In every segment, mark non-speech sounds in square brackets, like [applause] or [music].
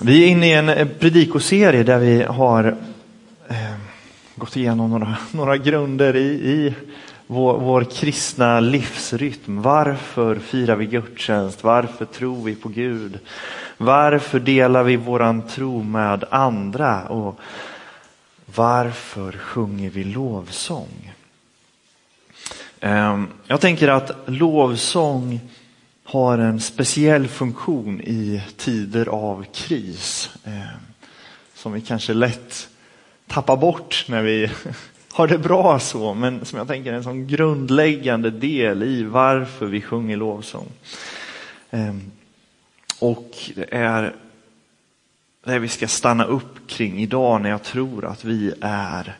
Vi är inne i en eh, predikoserie där vi har eh, gått igenom några, [laughs] några grunder i, i vår, vår, kristna livsrytm. Varför firar vi gudstjänst? Varför tror vi på Gud? Varför delar vi våran tro med andra? Och varför sjunger vi lovsång? Eh, jag tänker att lovsång har en speciell funktion i tider av kris. Eh, som vi kanske lätt tappar bort när vi [laughs] har det bra så, men som jag tänker är en sån grundläggande del i varför vi sjunger lovsång. Eh, och det är det vi ska stanna upp kring idag när jag tror att vi är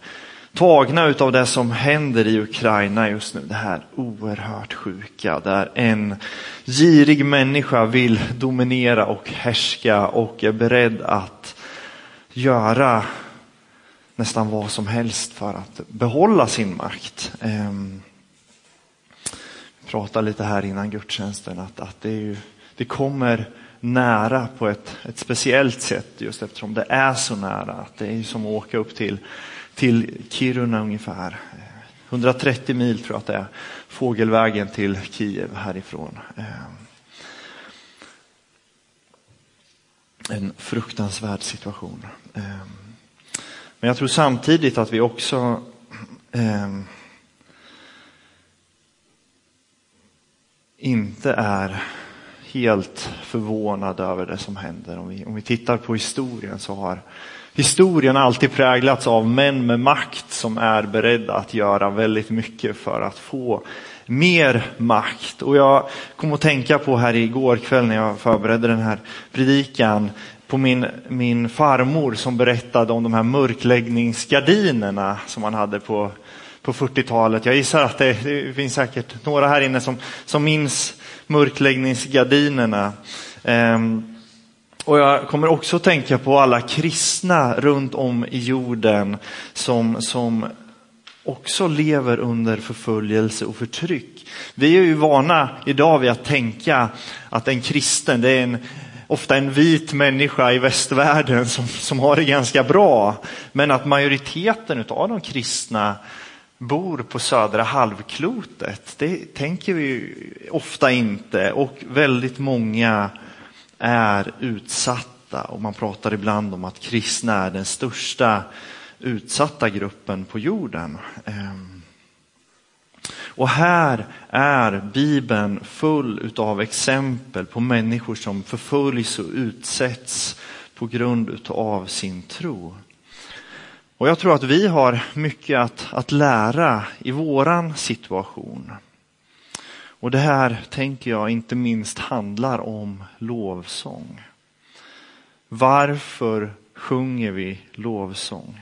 tagna utav det som händer i Ukraina just nu. Det här oerhört sjuka där en girig människa vill dominera och härska och är beredd att göra nästan vad som helst för att behålla sin makt. Ehm, Vi pratade lite här innan gudstjänsten att, att det, ju, det kommer nära på ett, ett speciellt sätt just eftersom det är så nära. Att det är som att åka upp till till Kiruna ungefär. 130 mil tror jag att det är, fågelvägen till Kiev härifrån. Eh, en fruktansvärd situation. Eh, men jag tror samtidigt att vi också eh, inte är helt förvånad över det som händer. Om vi, om vi tittar på historien så har historien alltid präglats av män med makt som är beredda att göra väldigt mycket för att få mer makt. Och jag kom att tänka på här igår kväll när jag förberedde den här predikan på min, min farmor som berättade om de här mörkläggningsgardinerna som man hade på, på 40-talet. Jag gissar att det, det, finns säkert några här inne som, som minns mörkläggningsgardinerna. Ehm, och jag kommer också tänka på alla kristna runt om i jorden som, som också lever under förföljelse och förtryck. Vi är ju vana idag vid att tänka att en kristen, det är en, ofta en vit människa i västvärlden som, som har det ganska bra. Men att majoriteten av de kristna bor på södra halvklotet, det tänker vi ofta inte. Och väldigt många är utsatta och man pratar ibland om att kristna är den största utsatta gruppen på jorden. Ehm. Och här är Bibeln full av exempel på människor som förföljs och utsätts på grund av sin tro. Och jag tror att vi har mycket att, att lära i våran situation. Och det här tänker jag inte minst handlar om lovsång. Varför sjunger vi lovsång?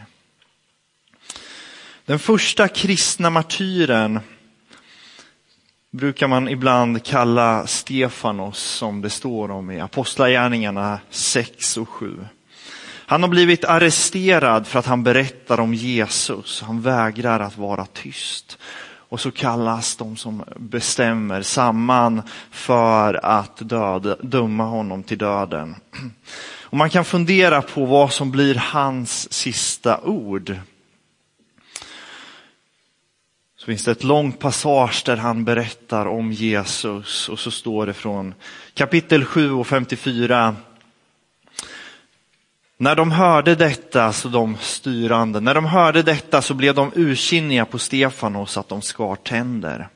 Den första kristna martyren brukar man ibland kalla Stefanos som det står om i Apostlagärningarna 6 och 7. Han har blivit arresterad för att han berättar om Jesus. Han vägrar att vara tyst. Och så kallas de som bestämmer samman för att döda, döma honom till döden. Och man kan fundera på vad som blir hans sista ord. Så finns det ett långt passage där han berättar om Jesus och så står det från kapitel 7 och 54 när de hörde detta, så de styrande, när de hörde detta så blev de ursinniga på Stefanos att de skar tänder.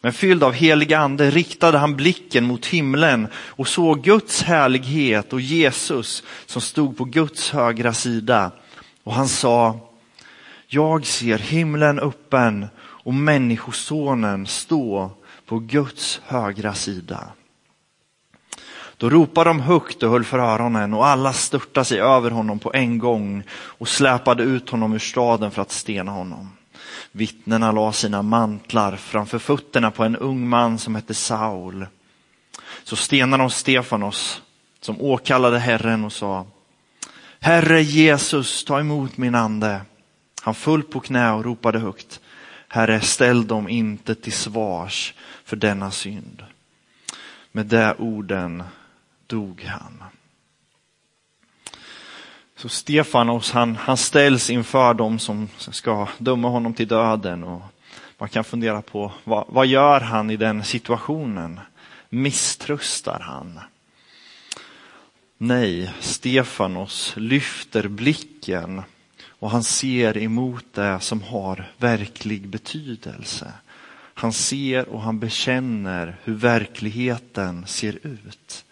Men fylld av helig ande riktade han blicken mot himlen och såg Guds härlighet och Jesus som stod på Guds högra sida. Och han sa, jag ser himlen öppen och människosonen stå på Guds högra sida. Då ropade de högt och höll för öronen och alla störtade sig över honom på en gång och släpade ut honom ur staden för att stena honom. Vittnena la sina mantlar framför fötterna på en ung man som hette Saul. Så stenade de Stefanos som åkallade Herren och sa Herre Jesus, ta emot min ande. Han föll på knä och ropade högt. Herre, ställ dem inte till svars för denna synd. Med de orden dog han. Så Stefanos han, han ställs inför dem som ska döma honom till döden. Och man kan fundera på vad, vad gör han i den situationen? Misströstar han? Nej, Stefanos lyfter blicken och han ser emot det som har verklig betydelse. Han ser och han bekänner hur verkligheten ser ut.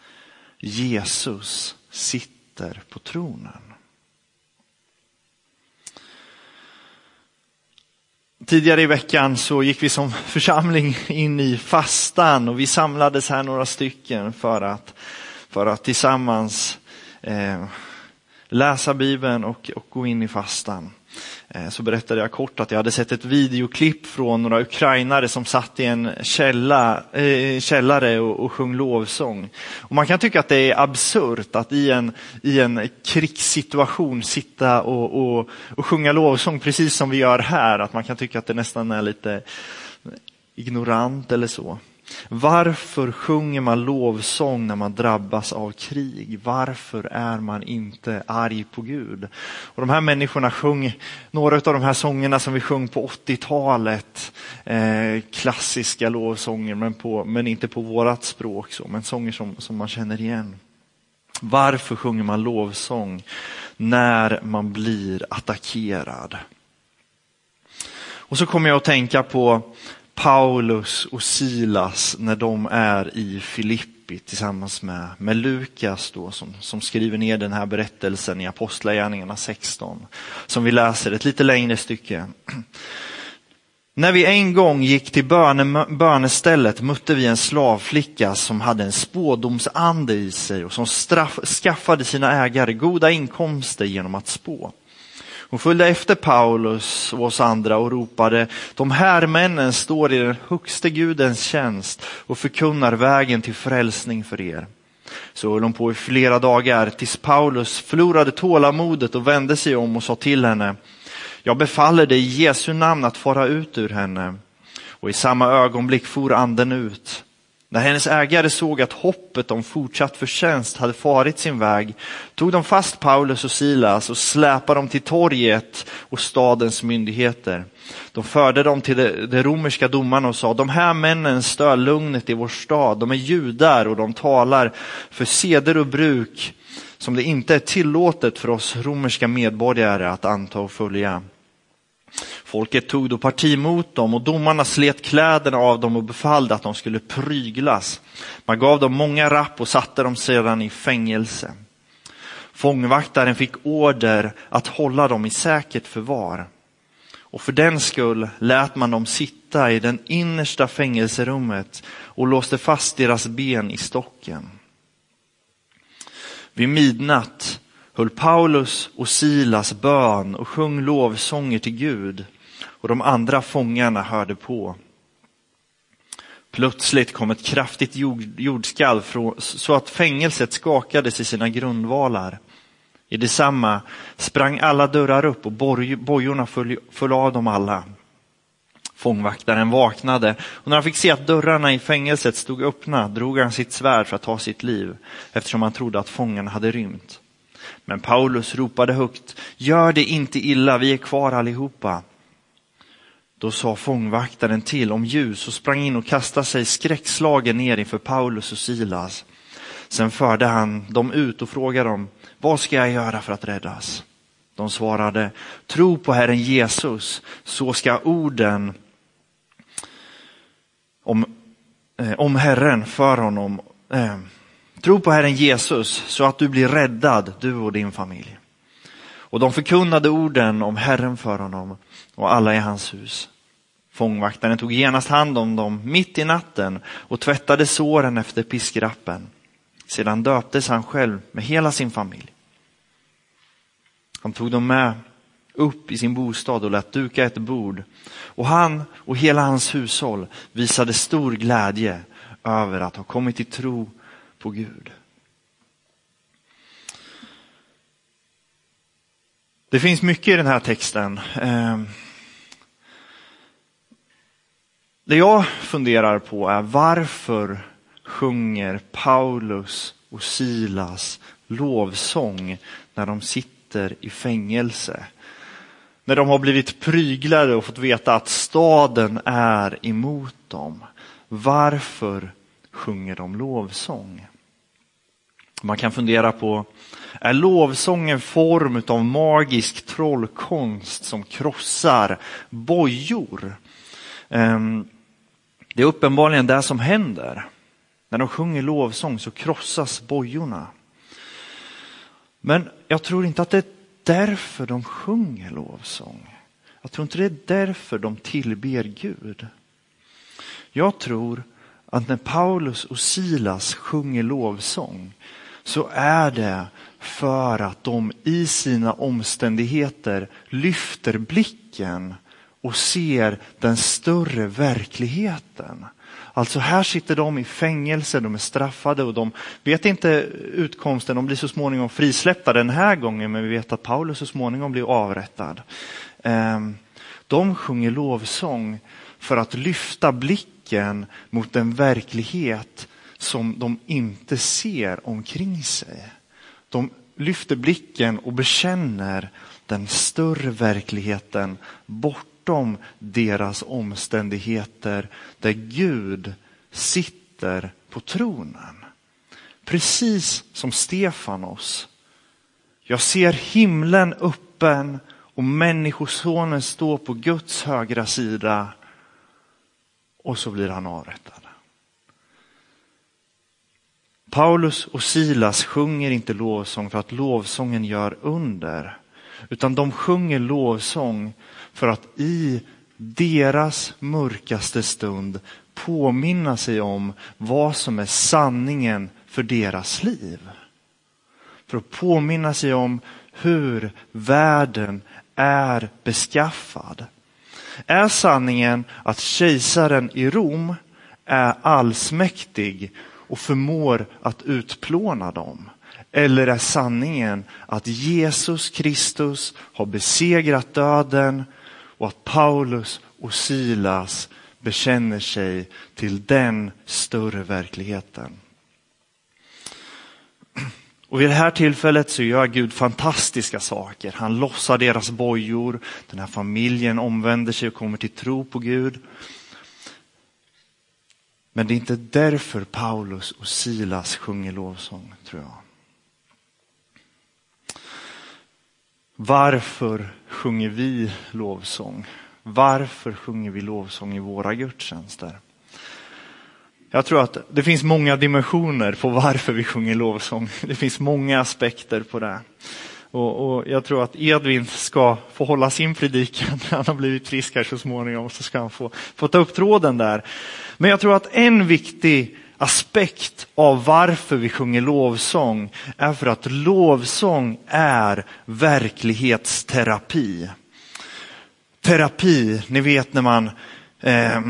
Jesus sitter på tronen. Tidigare i veckan så gick vi som församling in i fastan och vi samlades här några stycken för att, för att tillsammans eh, läsa Bibeln och, och gå in i fastan. Eh, så berättade jag kort att jag hade sett ett videoklipp från några ukrainare som satt i en källa, eh, källare och, och sjöng lovsång. Och man kan tycka att det är absurt att i en, i en krigssituation sitta och, och, och sjunga lovsång precis som vi gör här. Att man kan tycka att det nästan är lite ignorant eller så. Varför sjunger man lovsång när man drabbas av krig? Varför är man inte arg på Gud? Och de här människorna sjöng några av de här sångerna som vi sjöng på 80-talet. Eh, klassiska lovsånger, men, på, men inte på vårat språk, så, men sånger som, som man känner igen. Varför sjunger man lovsång när man blir attackerad? Och så kommer jag att tänka på Paulus och Silas när de är i Filippi tillsammans med, med Lukas då, som, som skriver ner den här berättelsen i Apostlagärningarna 16, som vi läser ett lite längre stycke. När vi en gång gick till böne, bönestället mötte vi en slavflicka som hade en spådomsande i sig och som straff, skaffade sina ägare goda inkomster genom att spå. Hon följde efter Paulus och oss andra och ropade, de här männen står i den högste Gudens tjänst och förkunnar vägen till frälsning för er. Så höll hon på i flera dagar tills Paulus förlorade tålamodet och vände sig om och sa till henne, jag befaller dig i Jesu namn att fara ut ur henne. Och i samma ögonblick for anden ut. När hennes ägare såg att hoppet om fortsatt förtjänst hade farit sin väg tog de fast Paulus och Silas och släpade dem till torget och stadens myndigheter. De förde dem till de, romerska domarna och sa, de här männen stör lugnet i vår stad. De är judar och de talar för seder och bruk som det inte är tillåtet för oss romerska medborgare att anta och följa. Folket tog då parti mot dem och domarna slet kläderna av dem och befallde att de skulle pryglas. Man gav dem många rapp och satte dem sedan i fängelse. Fångvaktaren fick order att hålla dem i säkert förvar. Och för den skull lät man dem sitta i den innersta fängelserummet och låste fast deras ben i stocken. Vid midnatt höll Paulus och Silas bön och sjöng lovsånger till Gud och de andra fångarna hörde på. Plötsligt kom ett kraftigt jordskalv så att fängelset skakades i sina grundvalar. I detsamma sprang alla dörrar upp och bojorna föll, föll av dem alla. Fångvaktaren vaknade och när han fick se att dörrarna i fängelset stod öppna drog han sitt svärd för att ta sitt liv eftersom han trodde att fångarna hade rymt. Men Paulus ropade högt, gör det inte illa, vi är kvar allihopa. Då sa fångvaktaren till om ljus och sprang in och kastade sig skräckslagen ner inför Paulus och Silas. Sen förde han dem ut och frågade dem, vad ska jag göra för att räddas? De svarade, tro på Herren Jesus, så ska orden om, eh, om Herren för honom eh, Tro på Herren Jesus så att du blir räddad, du och din familj. Och de förkunnade orden om Herren för honom och alla i hans hus. Fångvaktaren tog genast hand om dem mitt i natten och tvättade såren efter piskrappen. Sedan döptes han själv med hela sin familj. Han tog dem med upp i sin bostad och lät duka ett bord. Och han och hela hans hushåll visade stor glädje över att ha kommit till tro på Gud. Det finns mycket i den här texten. Ehm, det jag funderar på är varför sjunger Paulus och Silas lovsång när de sitter sitter i fängelse. När de har blivit pryglade och fått veta att staden är emot dem. Varför sjunger de lovsång? Man kan fundera på, är lovsång en form av magisk trollkonst som krossar bojor? Ehm, det är uppenbarligen det som händer. När de sjunger lovsång så krossas bojorna. Men jag tror inte att det är därför de sjunger lovsång. Jag tror inte det är därför de tillber Gud. Jag tror att när Paulus och Silas sjunger lovsång så är det för att de i sina omständigheter lyfter blicken och ser den större verkligheten. Alltså här sitter de i fängelse, de är straffade och de vet inte utkomsten. De blir så småningom frisläppta den här gången, men vi vet att Paulus så småningom blir avrättad. Ehm, de sjunger lovsång för att lyfta blicken mot den verklighet som de inte ser omkring sig. De lyfter blicken och bekänner den större verkligheten bortom deras omständigheter där Gud sitter på tronen. Precis som Stefanos. Jag ser himlen öppen och Människosonen står på Guds högra sida och så blir han avrättad. Paulus och Silas sjunger inte lovsång för att lovsången gör under, utan de sjunger lovsång för att i deras mörkaste stund påminna sig om vad som är sanningen för deras liv. För att påminna sig om hur världen är beskaffad. Är sanningen att kejsaren i Rom är allsmäktig och förmår att utplåna dem? Eller är sanningen att Jesus Kristus har besegrat döden och att Paulus och Silas bekänner sig till den större verkligheten? Och vid det här tillfället så gör Gud fantastiska saker. Han lossar deras bojor, den här familjen omvänder sig och kommer till tro på Gud. Men det är inte därför Paulus och Silas sjunger lovsång, tror jag. Varför sjunger vi lovsång? Varför sjunger vi lovsång i våra gudstjänster? Jag tror att det finns många dimensioner på varför vi sjunger lovsång. Det finns många aspekter på det. Och, och, jag tror att Edvin ska få hålla sin predikan när [laughs] han har blivit frisk här så småningom. Så ska han få, få ta upp tråden där. Men jag tror att en viktig aspekt av varför vi sjunger lovsång är för att lovsång är verklighetsterapi. Terapi, ni vet när man eh,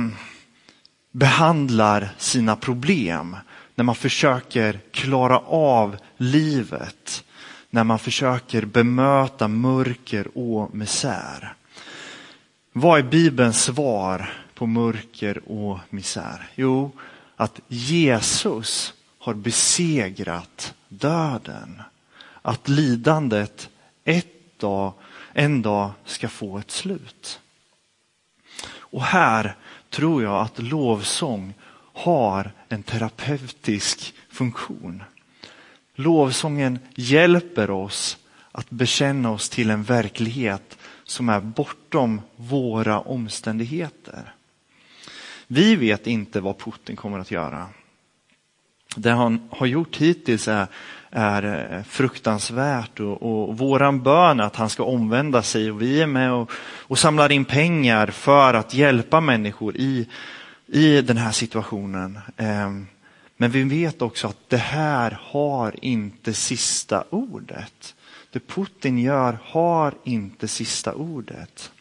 behandlar sina problem, när man försöker klara av livet när man försöker bemöta mörker och misär. Vad är Bibelns svar på mörker och misär? Jo, att Jesus har besegrat döden. Att lidandet ett dag, en dag ska få ett slut. Och här tror jag att lovsång har en terapeutisk funktion. Lovsången hjälper oss att bekänna oss till en verklighet som är bortom våra omständigheter. Vi vet inte vad Putin kommer att göra. Det han har gjort hittills är, är eh, fruktansvärt och, och våran bön är att han ska omvända sig och vi är med och, och samlar in pengar för att hjälpa människor i, i den här situationen. Ehm, men vi vet också att det här har inte sista ordet. Det Putin gör har inte sista ordet.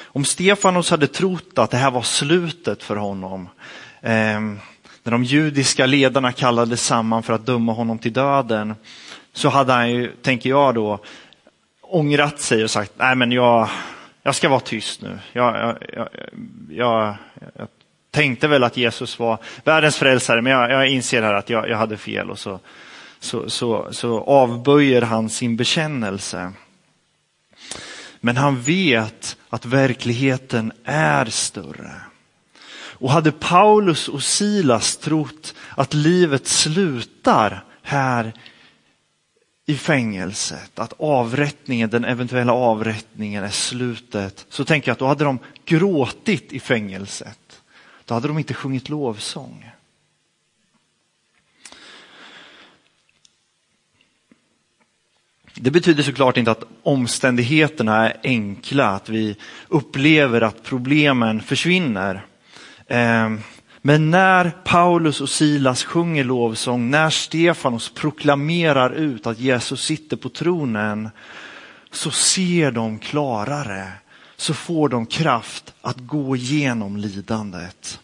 Om Stefanos hade trott att det här var slutet för honom, eh, när de judiska ledarna kallades samman för att döma honom till döden, så hade han ju, tänker jag då, ångrat sig och sagt, nej men jag, jag ska vara tyst nu. Jag, jag, jag, jag, jag tänkte väl att Jesus var världens frälsare, men jag, jag inser här att jag, jag hade fel och så, så, så, så avböjer han sin bekännelse. Men han vet att verkligheten är större. Och hade Paulus och Silas trott att livet slutar här i fängelset, att avrättningen, den eventuella avrättningen är slutet, så tänker jag att då hade de gråtit i fängelset. Då hade de inte sjungit lovsång. Det betyder såklart inte att omständigheterna är enkla, att vi upplever att problemen försvinner. Ehm, men när Paulus och Silas sjunger lovsång, när Stefanos proklamerar ut att Jesus sitter på tronen, så ser de klarare, så får de kraft att gå igenom lidandet.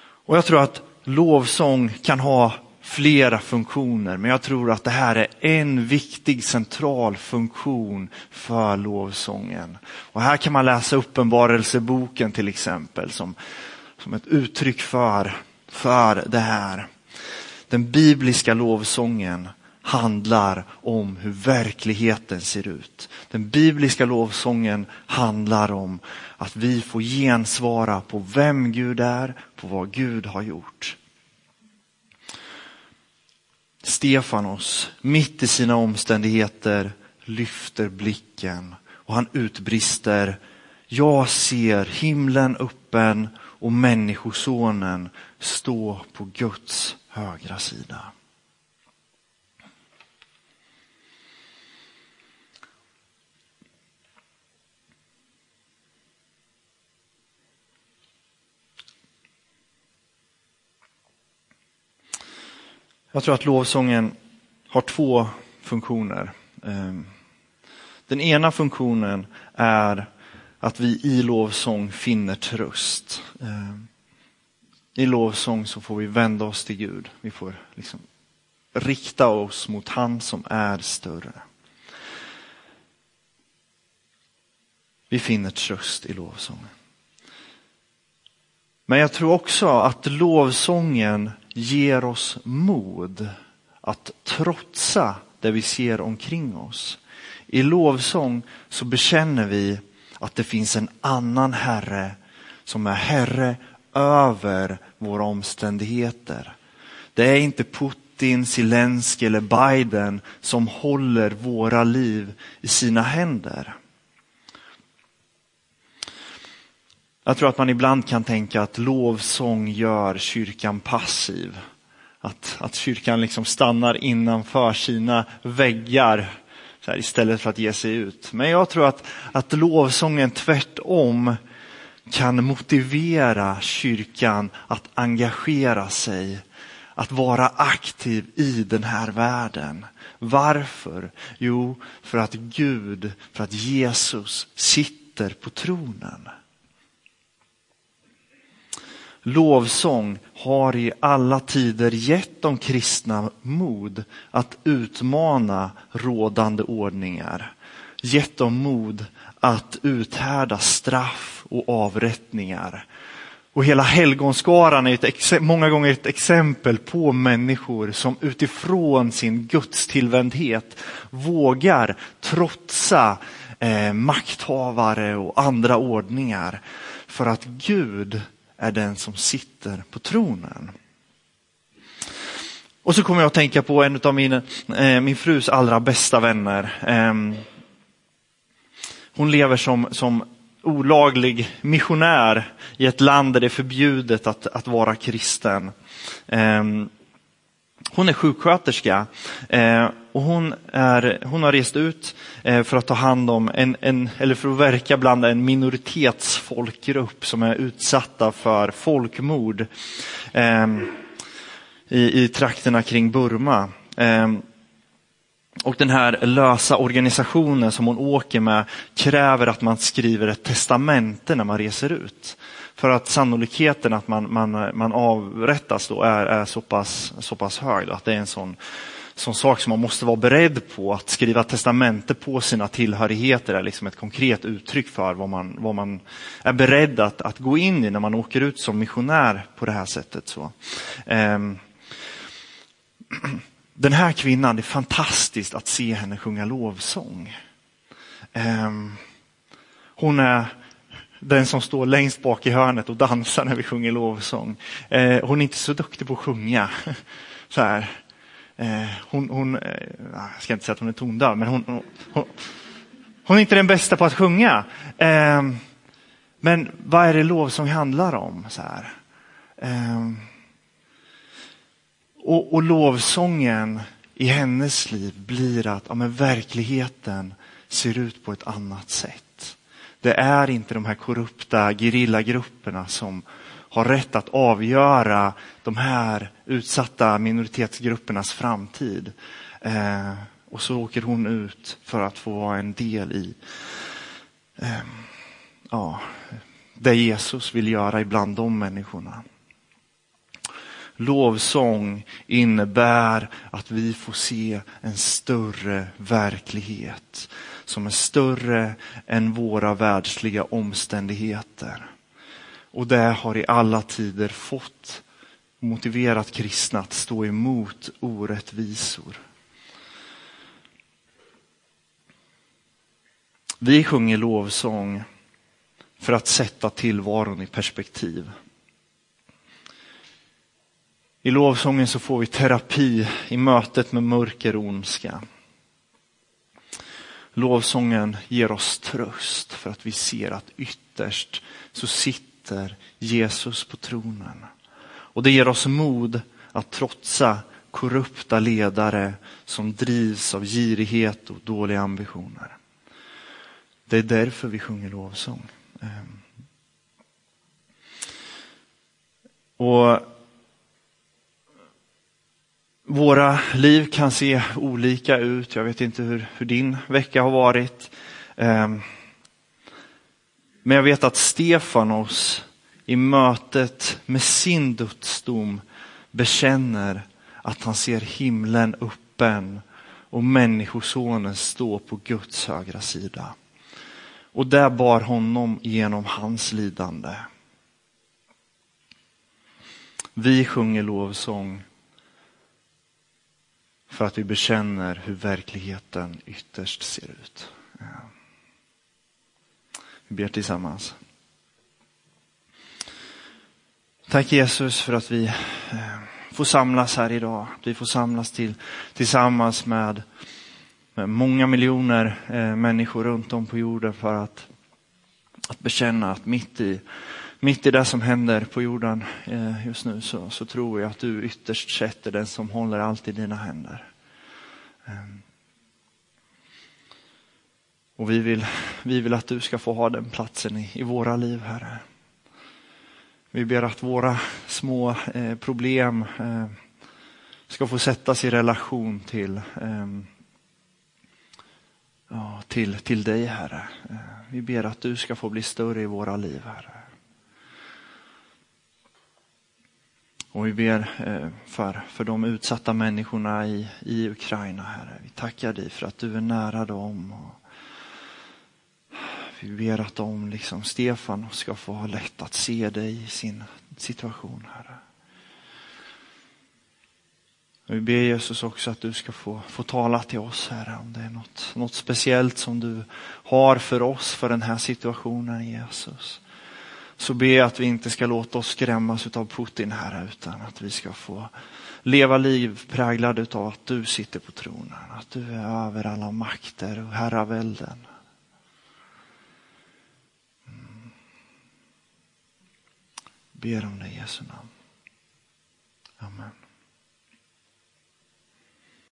Och jag tror att lovsång kan ha flera funktioner, men jag tror att det här är en viktig central funktion för lovsången. Och här kan man läsa Uppenbarelseboken till exempel som, som ett uttryck för, för det här. Den bibliska lovsången handlar om hur verkligheten ser ut. Den bibliska lovsången handlar om att vi får gensvara på vem Gud är, på vad Gud har gjort. Stefanos, mitt i sina omständigheter, lyfter blicken och han utbrister Jag ser himlen öppen och människosonen stå på Guds högra sida. Jag tror att lovsången har två funktioner. Ehm, den ena funktionen är att vi i lovsång finner tröst. Ehm, I lovsång så får vi vända oss till Gud. Vi får liksom rikta oss mot han som är större. Vi finner tröst i lovsången. Men jag tror också att lovsången ger oss mod att trotsa det vi ser omkring oss. I lovsång så bekänner vi att det finns en annan Herre som är Herre över våra omständigheter. Det är inte Putin, Zelensky eller Biden som håller våra liv i sina händer. Jag tror att man ibland kan tänka att lovsång gör kyrkan passiv. Att, att kyrkan liksom stannar innanför sina väggar här, istället för att ge sig ut. Men jag tror att, att lovsången tvärtom kan motivera kyrkan att engagera sig, att vara aktiv i den här världen. Varför? Jo, för att Gud, för att Jesus sitter på tronen. Lovsång har i alla tider gett de kristna mod att utmana rådande ordningar. Gett dem mod att uthärda straff och avrättningar. Och hela helgonskaran är ett, många gånger ett exempel på människor som utifrån sin gudstillvändhet vågar trotsa eh, makthavare och andra ordningar. För att Gud är den som sitter på tronen. Och så kommer jag att tänka på en av min, eh, min frus allra bästa vänner. Eh, hon lever som, som olaglig missionär i ett land där det är förbjudet att, att vara kristen. Eh, hon är sjuksköterska eh, och hon, är, hon har rest ut eh, för att ta hand om en, en, eller för att verka bland en minoritetsfolkgrupp som är utsatta för folkmord eh, i, i trakterna kring Burma. Och den här lösa organisationen som hon åker med kräver att man skriver ett testamente när man reser ut. För att sannolikheten att man, man, man avrättas då är, är så, pass, så pass hög. Då, att det är en sån, sån sak som man måste vara beredd på. Att skriva testamente på sina tillhörigheter är liksom ett konkret uttryck för vad man, vad man är beredd att, att gå in i när man åker ut som missionär på det här sättet. Så. Um, [clears throat] den här kvinnan, det är fantastiskt att se henne sjunga lovsång. Um. hon är den som står längst bak i hörnet och dansar när vi sjunger lovsång. Eh, hon är inte så duktig på att sjunga. [laughs] Så här. Eh, hon, hon eh, jag ska inte säga att hon är tondöv, men hon, hon, hon, är inte den bästa på att sjunga. Eh, men vad är det lovsång handlar om? Så här. Eh, och, och lovsången i hennes liv blir att ja, men verkligheten ser ut på ett annat sätt. Det är inte de här korrupta gerillagrupperna som har rätt att avgöra de här utsatta minoritetsgruppernas framtid. Eh, och så åker hon ut för att få vara en del i eh, ja, det Jesus vill göra ibland de människorna. Lovsång innebär att vi får se en större verklighet som är större än våra världsliga omständigheter. Och det har i alla tider fått motiverat kristna att stå emot orättvisor. Vi sjunger lovsång för att sätta tillvaron i perspektiv. I lovsången så får vi terapi i mötet med mörker och ondska. Lovsången ger oss tröst för att vi ser att ytterst så sitter Jesus på tronen. Och det ger oss mod att trotsa korrupta ledare som drivs av girighet och dåliga ambitioner. Det är därför vi sjunger lovsång. Ehm. Och våra liv kan se olika ut. Jag vet inte hur, hur din vecka har varit. Ehm, men jag vet att Stefanos i mötet med sin dödsdom bekänner att han ser himlen öppen och människosonen stå på Guds högra sida. Och där bar honom genom hans lidande. Vi sjunger lovsång för att vi bekänner hur verkligheten ytterst ser ut. Vi ber tillsammans. Tack Jesus för att vi eh, får samlas här idag. Vi får samlas till, tillsammans med, med många miljoner eh, människor runt om på jorden för att, att bekänna att mitt i, mitt i det som händer på jorden eh, just nu så, så tror jag att du ytterst sett är den som håller allt i dina händer. Ehm. Och vi vill, vi vill att du ska få ha den platsen i, i våra liv, Herre. Vi ber att våra små eh, problem eh, ska få sättas i relation till, eh, ja, till, till dig, Herre. Eh, vi ber att du ska få bli större i våra liv, Herre. Och vi ber eh, för, för de utsatta människorna i, i Ukraina, Herre. Vi tackar dig för att du är nära dem. Och vi ber att de, liksom Stefan, ska få ha lätt att se dig i sin situation, Herre. Och vi ber Jesus också att du ska få, få tala till oss, Herre, om det är något, något speciellt som du har för oss för den här situationen, Jesus. Så be att vi inte ska låta oss skrämmas av Putin, Herre, utan att vi ska få leva liv präglade av att du sitter på tronen, att du är över alla makter och herravälden. Mm. Ber om det i Jesu namn. Amen.